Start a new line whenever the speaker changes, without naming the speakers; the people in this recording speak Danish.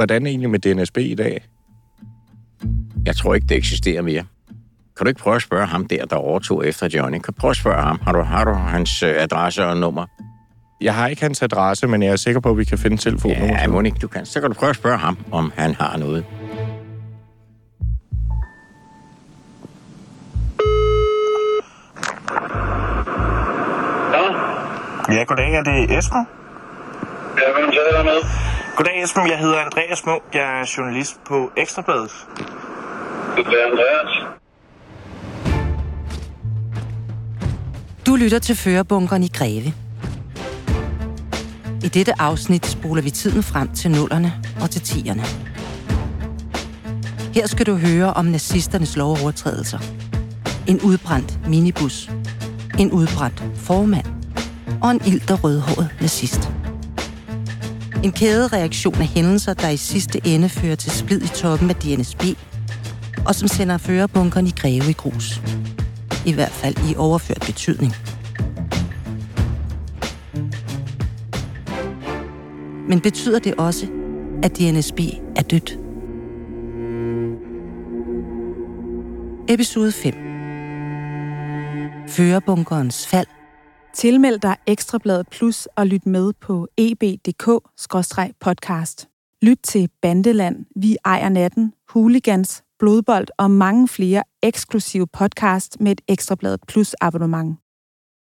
hvordan egentlig med DNSB i dag?
Jeg tror ikke, det eksisterer mere. Kan du ikke prøve at spørge ham der, der overtog efter Johnny? Kan du prøve at spørge ham? Har du, har du hans øh, adresse og nummer?
Jeg har ikke hans adresse, men jeg er sikker på, at vi kan finde telefonnummer.
Ja, Monique, du kan. Så kan du prøve at spørge ham, om han har noget.
Ja, goddag. Er det Esben?
Ja, hvem taler der med?
Goddag, Esben. Jeg hedder Andreas Munk. Jeg er journalist på Ekstrabladet.
Det er Andreas.
Du lytter til Førebunkeren i Greve. I dette afsnit spoler vi tiden frem til nullerne og til tierne. Her skal du høre om nazisternes lovovertrædelser. En udbrændt minibus. En udbrændt formand. Og en ilter rødhåret nazist. En kædereaktion af hændelser, der i sidste ende fører til splid i toppen af DNSB, og som sender førerbunkeren i Greve i grus. I hvert fald i overført betydning. Men betyder det også, at DNSB er dødt? Episode 5 Førerbunkerens fald
Tilmeld dig Ekstrabladet Plus og lyt med på eb.dk-podcast. Lyt til Bandeland, Vi ejer natten, Hooligans, Blodbold og mange flere eksklusive podcast med et Ekstrabladet Plus abonnement.